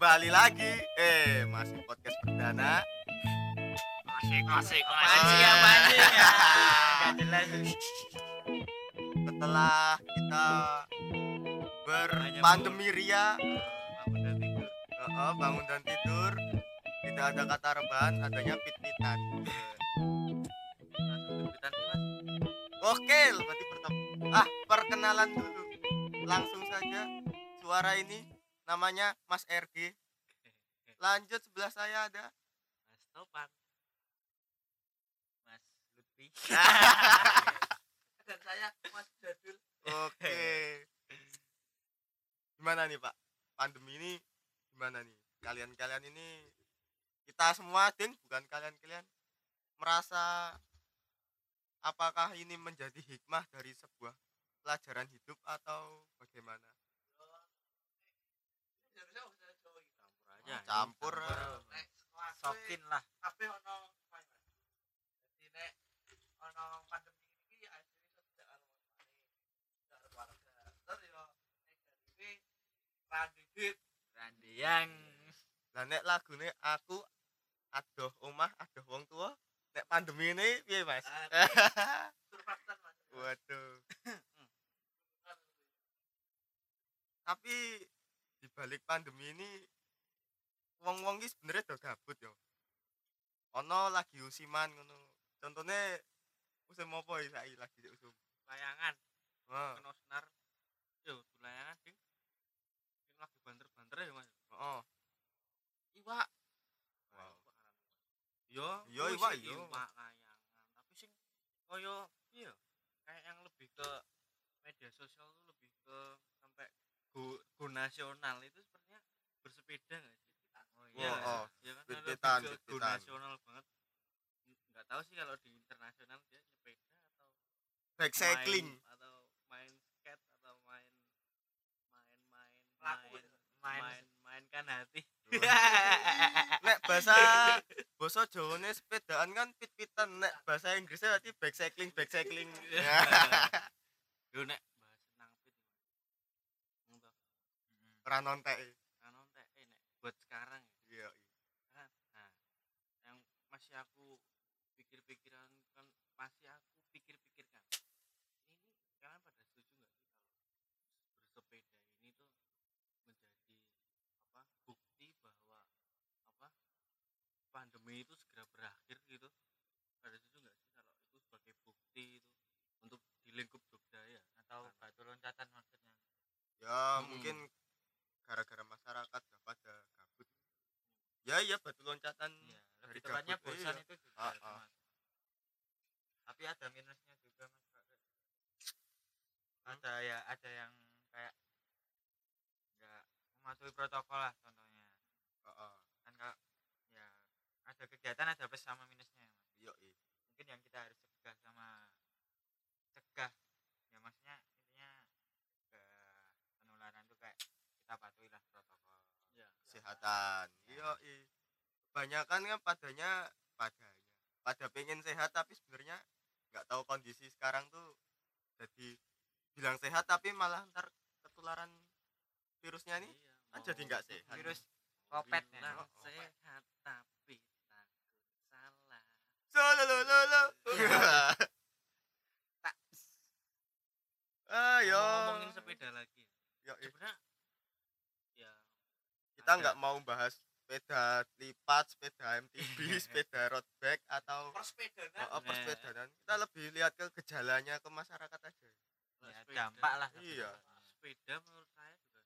kembali lagi. Eh masih podcast perdana. Asik, asik, Apaan sih, apaan sih? Gak jelas. setelah kita berpandemi ria uh, bangun dan tidur. Tidak ada kata rebahan adanya pit-pitan oke berarti pertama ah perkenalan dulu. Langsung saja. Suara ini namanya Mas RG lanjut sebelah saya ada Mas Topan. Mas Lutfi. Dan saya Mas Jadul. Oke. Gimana nih Pak? Pandemi ini gimana nih? Kalian-kalian ini kita semua ding bukan kalian-kalian merasa apakah ini menjadi hikmah dari sebuah pelajaran hidup atau bagaimana? Campur Campur. aja. Sokin lah. Kabeh ono Jadi nek ono pandemi ya asline iso tidak karo keluarga. Terus yo negatif randidit Randy yang Lah nek lagune aku adoh omah, adoh wong tua, nek pandemi ini piye Mas? Mas. Waduh. Tapi di balik pandemi ini wong-wong iki sebenarnya udah gabut yo. Ono lagi usiman ngono. Contohnya musim apa ya saiki lagi usum. layangan Heeh. kena senar. Yo, layangan ding. Ding lagi banter-banter ya, Mas. Heeh. Iwak. Wow. Yo, Yo, iwak, yo. iwak layangan. Tapi sing koyo iya kayak yang lebih ke media sosial tuh lebih ke sampai go, go nasional itu sepertinya bersepeda sih? Oh Oh? Iya kan go pit-pitan. nasional banget. Nggak tahu sih kalau di internasional dia sepeda atau Back cycling. main, atau main skate atau main main main Laku main main main mainkan hati. Nek bahasa bahasa Jawane sepedaan kan pit-pitan, nek bahasa Inggrisnya berarti back cycling, back cycling. Yo nek bahas nang pit. Ora nontek. eh nek buat sekarang ya. Iya. kan nah yang masih aku pikir-pikiran kan masih aku pikir-pikirkan ini kalian pada setuju nggak sih kalau bersepeda ini tuh menjadi apa bukti bahwa apa pandemi itu segera berakhir gitu pada setuju nggak sih kalau itu sebagai bukti itu untuk di lingkup Jogja ya atau batu loncatan maksudnya Ya Hmm. mungkin gara-gara masyarakat gak pada gabut. Ya iya batu loncatan. Iya, Dari lebih tepatnya gabut, bosan iya. itu juga Ah, ah. Tapi ada minusnya juga mas Pak. ada ya ada yang kayak nggak mematuhi protokol lah contohnya Heeh. kan kalau ya ada kegiatan ada plus sama minusnya ya, mas Iya, iya. mungkin yang kita harus cegah sama cegah ya maksudnya intinya ke penularan tuh kayak kita patuhi lah protokol ya Kesehatan. Iya, iya. Kebanyakan kan padanya padanya. Pada pengen sehat tapi sebenarnya nggak tahu kondisi sekarang tuh jadi bilang sehat tapi malah ntar ketularan virusnya nih Iya, kan jadi nggak sehat. virus kopet ya. sehat sehat tapi takut salah Lo lo lo. Tak. Ayo. ngomongin sepeda lagi iya. sebenarnya ya kita ada- nggak mau bahas sepeda lipat, sepeda MTB, sepeda road bike atau Persepedaan oh, persepedaan. Kita lebih lihat ke gejalanya ke masyarakat aja. ya, dampak lah Iya. sepeda menurut saya juga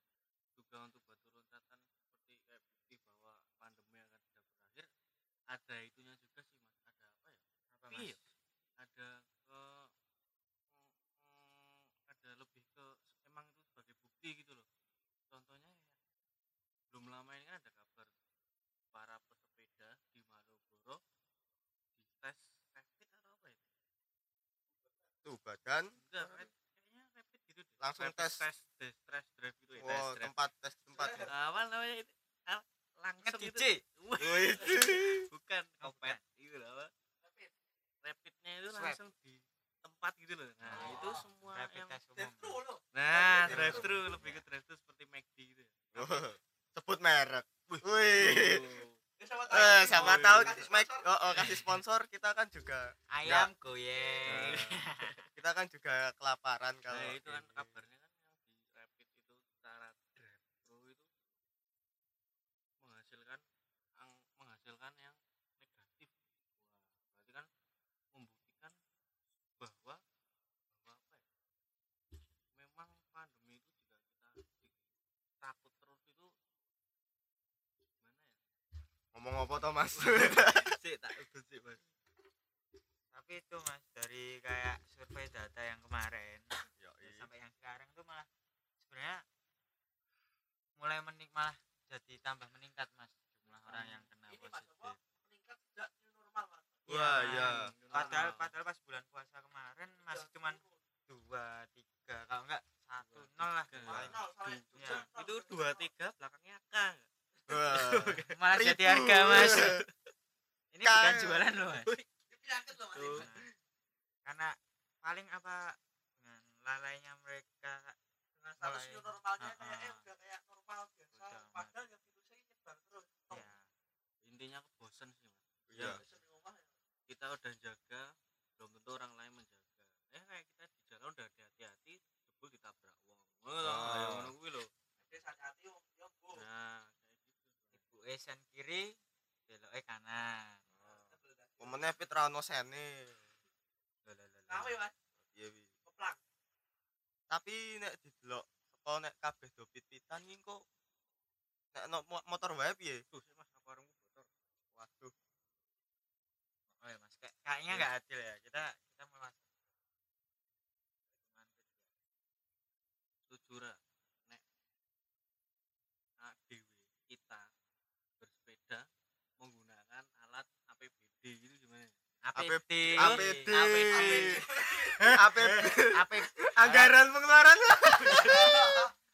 juga untuk batu loncatan seperti kayak bukti bahwa pandemi akan segera berakhir ada itunya juga sih mas ada apa ya Apa, Iya. Mas? ada ke mm, ada lebih ke emang itu sebagai bukti gitu loh contohnya ya belum lama ini kan ada kabar para pesepeda di Malioboro di tes rapid atau apa ya Tuh badan enggak rapid, kayaknya rapid gitu deh Langsung Rapid tes. tes tes tes drive gitu ya tes oh, drive tempat tes tempat. ya. awal namanya itu langsung itu bukan Oh, gitu loh apa Rapid. rapidnya itu Swab. Langsung di tempat gitu loh nah Oh. itu semua yang test umum. nah Rapid drive thru lebih ke drive thru seperti McD gitu ya Sebut merek. Wih. Ya, siapa tahu. Eh, siapa Oh, tahu Kasih Mike sponsor. oh, oh, kasih sponsor kita kan juga ayam goyang kita kan juga kelaparan kalau nah itu kan kabarnya kan yang di rapid itu secara drive thru itu menghasilkan ang, menghasilkan yang negatif wah berarti kan membuktikan bahwa bahwa apa ya memang pandemi itu jika kita di- takut terus itu gimana ya? Ngomong apa toh mas? Sih tak sih mas. Tapi itu mas dari kayak survei data yang kemarin Yo, ya, sampai yang sekarang tuh malah sebenarnya mulai menik malah jadi tambah meningkat mas jumlah orang yang kena Ini Mas positif. Apa? Meningkat sejak new normal, Mas. Wah, iya. padahal Normal. padahal pas bulan puasa kemarin masih cuman dua tiga. Kalau enggak satu nol lah ya, itu dua tiga belakangnya k nggak? Wah. malah jadi harga mas ini bukan Kan. jualan loh mas. Tuh. Karena paling apa dengan lalainya mereka Dengan status new normalnya Ah, kayaknya ah. udah kayak normal biasa. Udah. Padahal yang virusnya ini nyebar terus. Ya intinya aku bosen sih mas Iya. Rumah ya. kita udah jaga belum tentu orang lain menjaga eh kayak kita di jalan udah hati-hati jebul ditabrak wong ngono Ah. ayo ngono kuwi lho hati-hati. Ya, Bu. nah kayak gitu ibu esen kiri belok eh kanan Pemennya fit ra ono sene. Nawe, Mas. Iya, Wi. Keplang. Tapi nek didelok saka nek kabeh do pit-pitan iki kok nek no, mo- motor wae piye? tuh sih mas aku warungku bocor Waduh. oh ya mas Kayak- kayaknya Iya. nggak adil ya kita kita meluas setuju ra nek ADW kita bersepeda menggunakan alat APBD gitu gimana APD APD. APD. APD Anggaran pengeluaran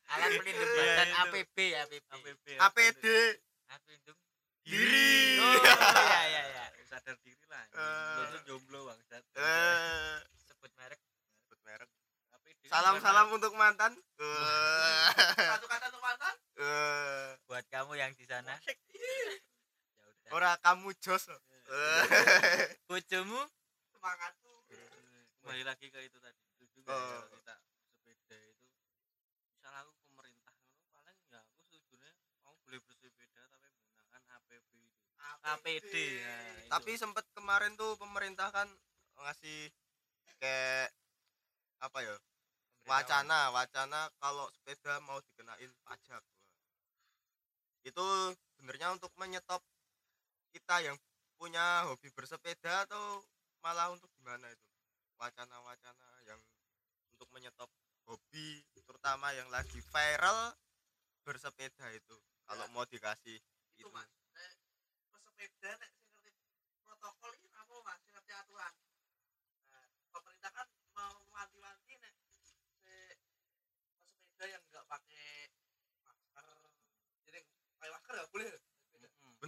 alat pelindung Iya, badan. APB APB APB APD. pelindung Diri. oh iya iya iya sadar diri lah Eh. jomblo bangsat Eh, sebut merek sebut merek. APD Salam-salam untuk mantan. Eh, Satu kata untuk mantan. eh, buat kamu yang di sana ya udah ora kamu jos. Eh, bojomu Semangatku. kembali lagi ke itu tadi setuju nggak Oh. kita sepeda itu misal aku pemerintah ngono paling ya aku setujunya kamu boleh bersepeda tapi menggunakan APB itu APD ya itu. Tapi sempet kemarin tuh pemerintah kan ngasih kayak apa ya? Wacana, wacana kalau sepeda mau dikenain pajak. Itu sebenarnya untuk menyetop kita yang punya hobi bersepeda atau malah untuk gimana itu? Wacana-wacana yang untuk menyetop hobi terutama yang lagi viral bersepeda itu. Kalau mau dikasih itu itu. mas pesepeda nek sing ngerti protokol ini apa mas sing ngerti aturan nah, pemerintah kan mau wanti-wanti nek si pesepeda yang nggak pakai masker jadi pakai masker nggak boleh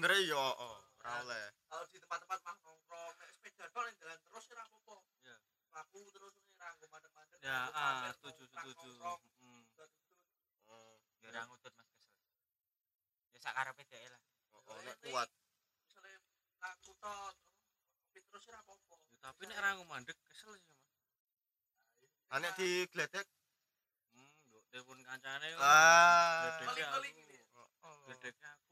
sepeda Mm-mm. Bener ya, oh, ora oleh. kalau di tempat-tempat mah nongkrong nek sepeda yang jalan terus ora apa-apa Ya. laku terus nih ranggo mandek-mandek ya ah setuju setuju nongkrong, Mm. udah tutut. Oh, ya orang ngutut mas kesel ya sakarepe dhek lah oh, nek kuat. misalnya laku tot tapi terus ora apa-apa Ya, tapi nek rangu mandek kesel sih mas Anek digledek. hmm telepon kancane. Ah. Gledeknya aku- ini. Oh. gledeknya aku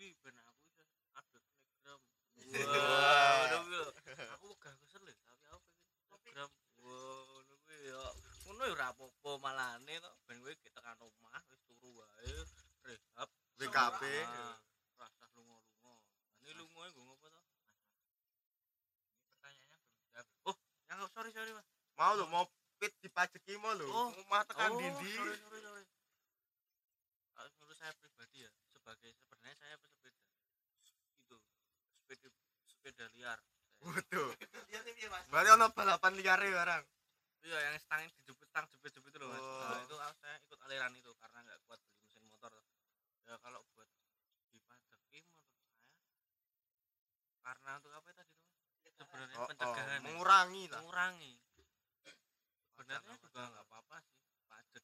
diri ben aku iso update telegram Wah. wah udah lho. Aku gak kesel tapi aku pengen telegram wah ngono kuwi ya. Ngono ya ora apa-apa malane to. Ben kowe gek tekan omah wis turu wae rehab. WKB. Rasa lunga-lunga. Ini lunga nggo ngopo to? Pertanyaannya belum dijawab. Ya sorry sorry mas. Mau lho mau pit dipajeki mau lho. Oh. Omah tekan oh, dindi. sorry sorry sorry. Menurut saya pribadi ya sebagai sebenarnya saya pesepeda itu sepeda sepeda liar mas Berarti ono balapan liare barang. iya yang stang dijepit stang jepit jepit itu loh mas Oh. nah, itu ah, saya ikut aliran itu karena nggak kuat beli mesin motor ya kalau buat dipajaki menurut saya karena untuk apa tadi tuh sebenarnya Oh, oh, pencegahan ya. mengurangi lah. mengurangi sebenarnya juga nggak apa-apa sih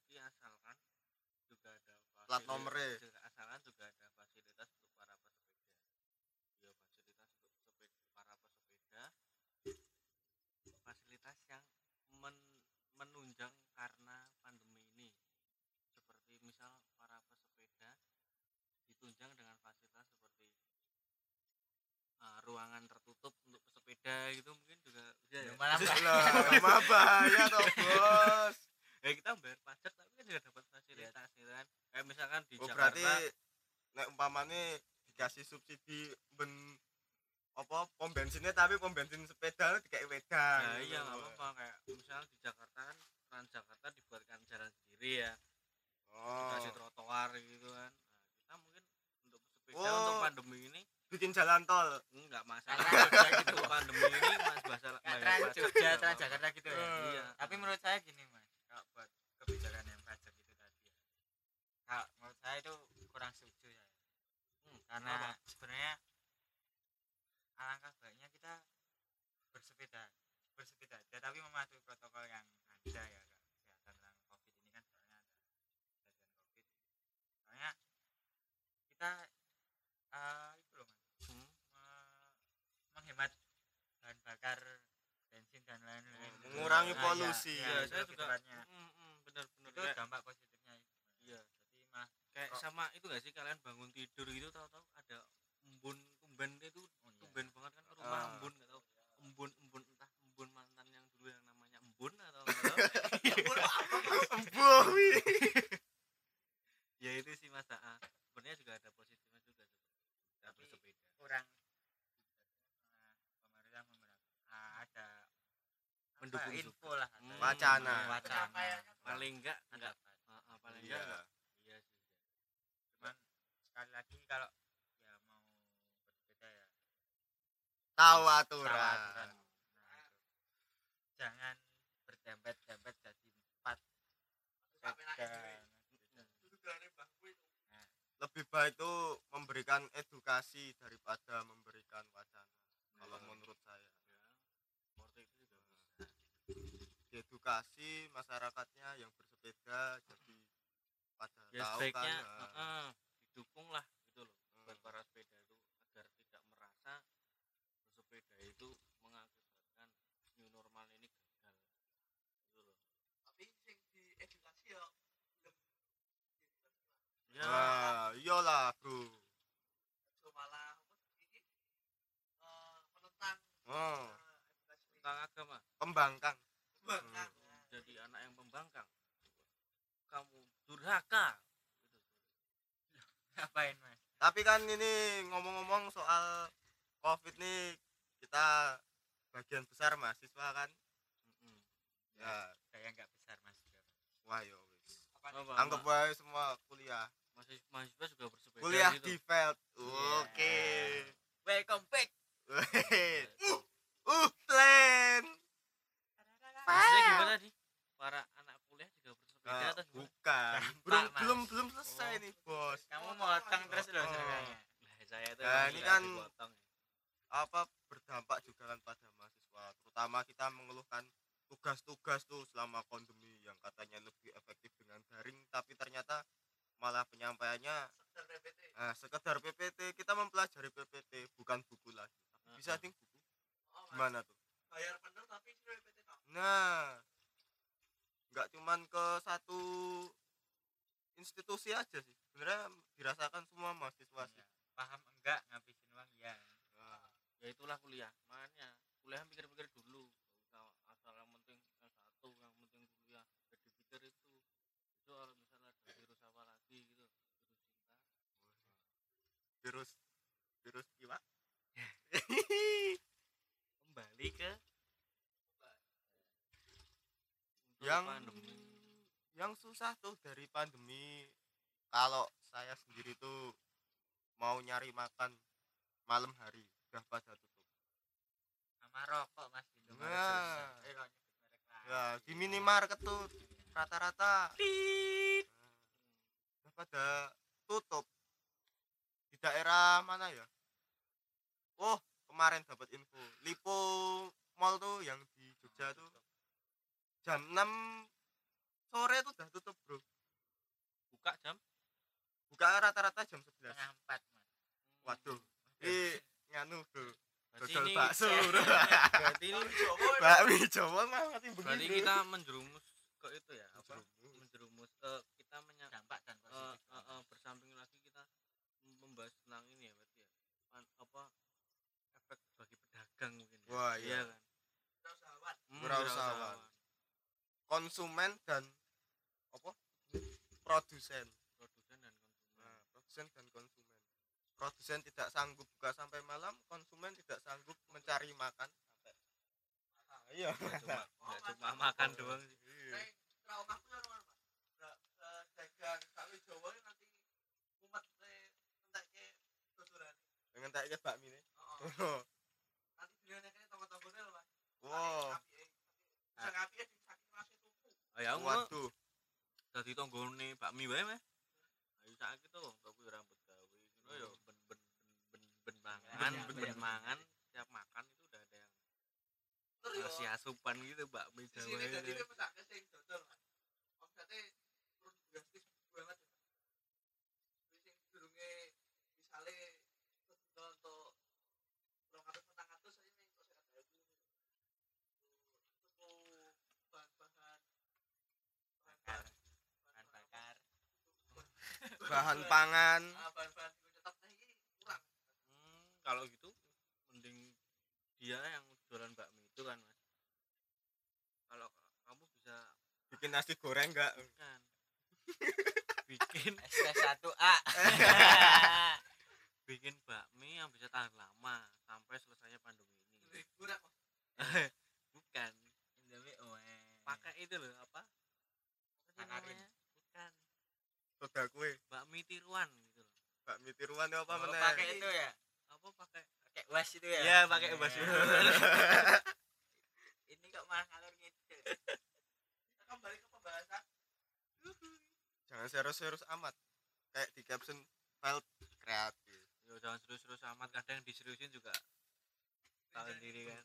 ya asalkan juga ada Plat nomornya. juga asalkan juga ada ruangan tertutup untuk pesepeda gitu mungkin juga bisa ya. malah lah mah bahaya toh bos. Ya kita bayar pajak tapi kan juga dapat fasilitas gitu kan. Kayak misalkan di oh Jakarta berarti nek umpamane dikasih subsidi ben apa pom bensinnya tapi pom bensin sepeda dikai wedang ya iya nggak apa-apa. Kayak misalnya di Jakarta kan Trans Jakarta dibuatkan jalan sendiri ya. Oh. Dikasih trotoar gitu kan. Nah, kita mungkin untuk pesepeda Oh. untuk pandemi ini bikin jalan tol enggak masalah Trans Jogja gitu pandemi ini mas Trans pajak Jogja, Trans. Jakarta gitu ya. iya Tapi menurut saya gini mas, kalau buat kebijakan yang pajak itu tadi ya, kalau menurut saya itu kurang setuju ya. Hmm, Karena sebenarnya alangkah baiknya kita bersepeda, bersepeda aja, tapi mematuhi protokol yang ada ya Kak. kesehatan tentang covid ini kan soalnya ada kejadian covid. Soalnya kita eh, itu loh mas, Hmm. me- menghemat bahan bakar bensin dan lain-lain Oh, mengurangi Nah, polusi. ya, iya ya, saya itu juga ke depannya. mm, mm, benar-benar itu Kayak- dampak positifnya itu iya jadi mah kayak Kok- sama itu gak sih kalian bangun tidur gitu tahu-tahu ada embun tumben itu oh iya. tumben banget kan rumah Ah. embun gak tahu embun embun entah embun mantan yang dulu yang namanya embun atau nggak tahu. Bowi. ya itu sih mas ah sebenarnya juga ada positifnya juga sih kita Tapi- bersepeda kurang eh, pemerintah memberi ah, ada apa, Mendukung info juga. lah Hmm, ada Wacana. wacana. Paling enggak enggak. paling enggak Iya. iya sih. Cuman sekali lagi kalau ya mau bersepeda ya. Tahu tahu aturan. Nah, jangan berdempet-dempet jadi empat. Itu. Lebih baik itu memberikan edukasi daripada memberikan wacana. Kalau menurut saya. ya seperti itu juga bisa Edukasi masyarakatnya yang bersepeda jadi pada ya tahu sebaiknya kan. eh, nah. eh, didukung lah gitu loh buat Hmm. para sepeda itu agar tidak merasa bersepeda itu mengakibatkan new normal ini gagal gitu loh Tapi sing diedukasi ya diedukasi ya Wah, iyalah, Bro. Malah apa ini eh, menentang Oh, eh, edukasi tentang agama pembangkang. Bangkang. jadi anak yang membangkang kamu durhaka gitu. ngapain mas Tapi kan ini ngomong-ngomong soal Covid nih kita bagian besar mahasiswa kan. Mm-mm. Ya, kayak nggak besar mas juga wah yo Anggap wae semua kuliah. masih mahasiswa juga bersepeda Kuliah gitu di Veld. Iya. Oke. welcome back. Uh, uh, plan. Maksudnya gimana nih para anak kuliah juga bersepeda Nah, atau gimana bukan. Belum Mas. belum belum selesai Oh. nih, Bos. kamu motong terus loh Oh. ceritanya lah saya tuh Nah, ini kan- dipotong. Apa berdampak juga kan pada mahasiswa, terutama kita mengeluhkan tugas-tugas tuh selama pandemi yang katanya lebih efektif dengan daring, tapi ternyata malah penyampaiannya Sekedar PPT. Nah, sekedar PPT kita mempelajari PPT bukan buku lagi. Tapi bisa ding buku. Oh. Gimana tuh? Bayar bener tapi PPT. Nah, nggak cuman ke satu institusi aja sih. Sebenarnya dirasakan semua mahasiswa sih. Iya. paham enggak ngabisin uang ya Nah, ya itulah kuliah makanya kuliah mikir-mikir dulu asal yang penting S1 yang penting kuliah jadi pikir itu itu kalau misalnya ada virus apa lagi gitu virus cinta virus virus iwak. kembali ke untuk yang pandemi yang susah tuh dari pandemi. Kalau saya sendiri tuh mau nyari makan malam hari udah pada tutup. sama rokok mas di Nah. eh Ya, di minimarket tuh rata-rata udah pada tutup. Di daerah mana ya? Oh kemarin dapat info. Lipo Mall tuh yang di Jogja tuh jam 6 sore tuh udah tutup bro. Buka jam? Buka rata-rata jam 11 setengah empat mas. Waduh ini nganu bro. Berarti dodol bakso. Bro berarti ini bakmi Jawa mah mati berarti begini kita menjerumus ke itu ya apa? Menjerumus. eh, kita menya dampak dan eh, positif eh, eh, bersamping lagi kita membahas tentang ini ya berarti ya. An- apa? Efek Wah, iya. Iya. kan? Wirausahawan. Hmm, Wirausahawan. Konsumen dan apa? Produsen. Produsen dan konsumen. Nah, produsen dan konsumen. Produsen tidak sanggup buka sampai malam konsumen tidak sanggup mencari makan sampai Ah, iya. Cuma Oh, cuma makan apa? doang. Sih Iya. Traumaku ya rumah eh, dagang Jawa nanti umat bakmi nih. Nanti Mas. wow Bisa ngapi di saking masih ngono waduh. Dadi tanggone bakmi wae meh ayo saiki to wong tuku rambut gawe. Ngono ya ben ben ben ben mangan Iya, ben iya. ben mangan. Tiap makan itu udah ada yang ngasih asupan gitu bakmi sini Jawa jadi itu ini pesake sing dodol, Mas. Omsete turun drastis banget. Wis sing durunge misale dodol untuk 200 400 saya ning kok sekat dawu. Tuku bahan-bahan Bakar. bahan bakar bahan pangan. Bahan-bahan. Hmm, kalau gitu mending dia yang jualan bakmi itu kan mas. Kalau kamu bisa bikin nasi goreng enggak kan bikin SK 1A bikin bakmi yang bisa tahan lama sampai selesainya pandemi ini. Bukan. Pakai itu loh apa? Apa sih Manarin. namanya? bukan soda kue. Bakmi tiruan gitu loh. Bakmi tiruan itu apa Oh, meneh? pakai itu ya? Apa pakai pakai was itu ya? Ya pakai Iya. bas ini kok malah ngalur gitu Kita kembali ke pembahasan. jangan serius-serius amat. Kayak di caption file kreatif Yo, jangan serius-serius amat. Kadang diseriusin juga tahu sendiri kan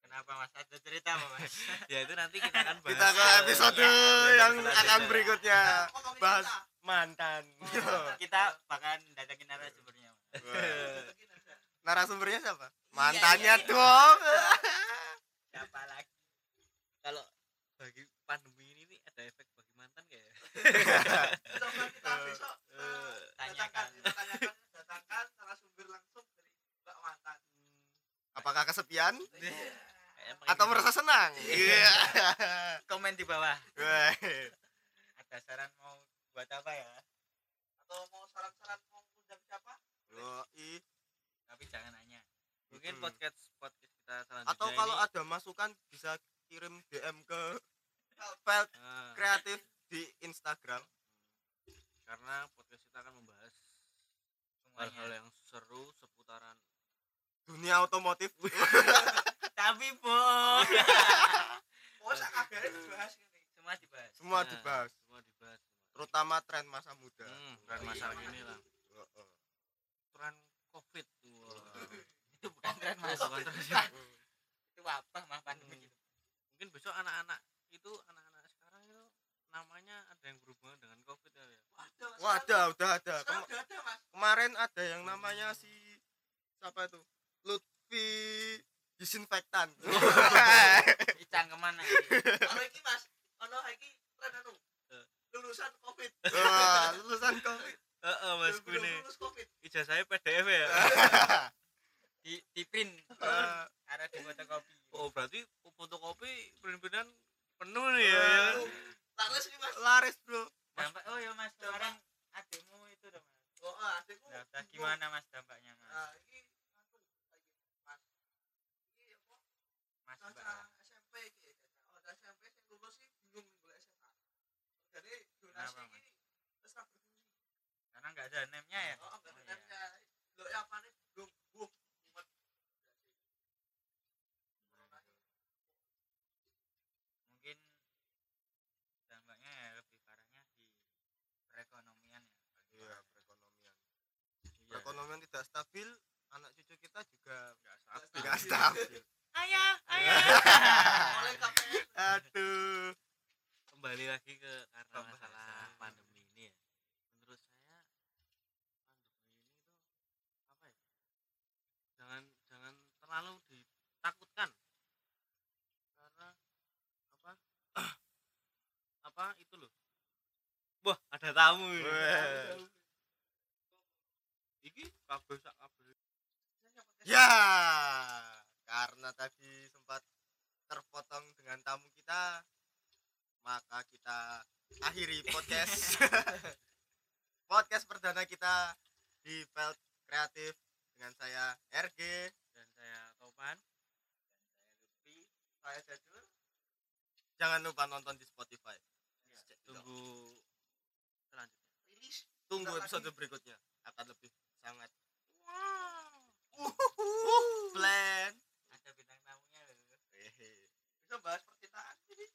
kenapa mas ada cerita apa mas ya itu nanti kita akan bahas kita ke episode Iya, yang akan berikutnya bahas kita. mantan Oh. kita bakalan datangin narasumbernya narasumbernya siapa Iya, mantannya iya. dong siapa lagi kalau bagi pandemi ini nih ada efek bagi mantan kayak ya? Kita besok eh, Eh, tanyakan datangkan, tanyakan, datangkan narasumber langsung dari Mbak Mantan. apakah kesepian kayak atau merasa senang? Iya. Komen di bawah. Wah. ada saran mau buat apa ya? Atau mau saran-saran mau undang siapa? Yoi. tapi jangan nanya. Mungkin Mm-mm. podcast podcast kita selanjutnya atau kalau ini, ada masukan bisa kirim DM ke file eh, kreatif di Instagram. Karena podcast kita akan membahas hal-hal yang seru seputaran dunia otomotif tapi boh Oh, sak kabare dibahas ini. semua dibahas semua Nah, dibahas semua dibahas terutama tren masa muda hmm, dan masalah ini lah Heeh. tren covid Wah. itu bukan tren Oh, mas bukan tren. itu wabah mah pandemi Hmm. gitu mungkin besok anak-anak itu anak-anak sekarang itu namanya ada yang berhubungan dengan covid ya ya? Wadah udah ada Sekarang Kem- udah ada, Mas. kemarin ada yang namanya si siapa itu Lutfi disinfektan icang ke mana Kalau iki, Mas, ono iki tren anu. Eh. Lulusan Covid. Lulusan covid Heeh, Mas Belum Kune. lulus Covid. Ijazahnya PDF ya. di di print Eh, ada di fotokopi Oh, berarti fotokopi print-printan penuh nih ya. ya. Laris nih, Mas. laris bro dampak oh ya mas kemarin adikmu itu dong mas Oh, ah, adekku. daftar gimana mas dampaknya mas Nah, iki anu lagi, Mas. Iki apa? mas mbak Caca SMP iki. Oh, ada SMP sing lulus sih bingung golek SMA. Jadi donasi Kenapa, Mas? iki wis ra berfungsi. karena nggak ada name-nya ya Oh, enggak Oh, ada iya. Lho ya apa nih? Belum buh. Mumet. mungkin dampaknya ya lebih parahnya di perekonomian ya bagi iya para- perekonomian Iya. Tidak stabil anak cucu kita juga Nggak stabil. tidak stabil Ayah, ayah. Aduh Kembali lagi ke karena masalah pandemi ini ya. Menurut saya pandemi ini tuh apa ya? Jangan jangan terlalu ditakutkan. Karena apa? apa itu loh. Wah, ada tamu ini. Kabeh sak kabeh. ya karena tadi sempat terpotong dengan tamu kita maka kita akhiri podcast. Podcast perdana kita di Felt Kreatif dengan saya RG dan saya Topan. Saya jadul jangan lupa nonton di Spotify. Ya, tunggu selanjutnya. Rilis tunggu episode berikutnya akan lebih sangat wow. Plan ada bintang tamunya loh. Bisa bahas percintaan ini